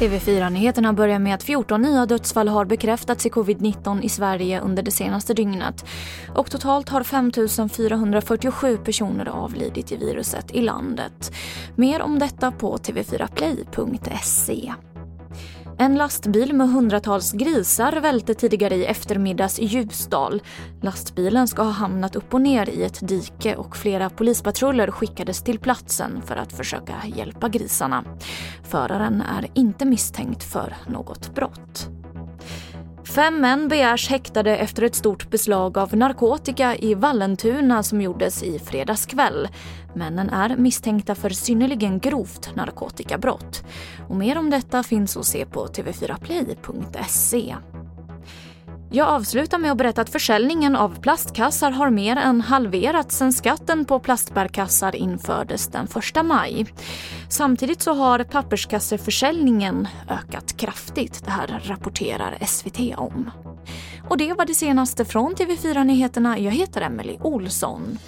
TV4-nyheterna börjar med att 14 nya dödsfall har bekräftats i covid-19 i Sverige under det senaste dygnet. Och totalt har 5 447 personer avlidit i viruset i landet. Mer om detta på tv4play.se. En lastbil med hundratals grisar välte tidigare i eftermiddags i Ljusdal. Lastbilen ska ha hamnat upp och ner i ett dike och flera polispatruller skickades till platsen för att försöka hjälpa grisarna. Föraren är inte misstänkt för något brott. Fem män begärs häktade efter ett stort beslag av narkotika i Vallentuna som gjordes i fredags kväll. Männen är misstänkta för synnerligen grovt narkotikabrott. Och mer om detta finns att se på tv4play.se. Jag avslutar med att berätta att försäljningen av plastkassar har mer än halverats sedan skatten på plastbärkassar infördes den 1 maj. Samtidigt så har papperskasseförsäljningen ökat kraftigt. Det här rapporterar SVT om. Och det var det senaste från TV4 Nyheterna. Jag heter Emily Olsson.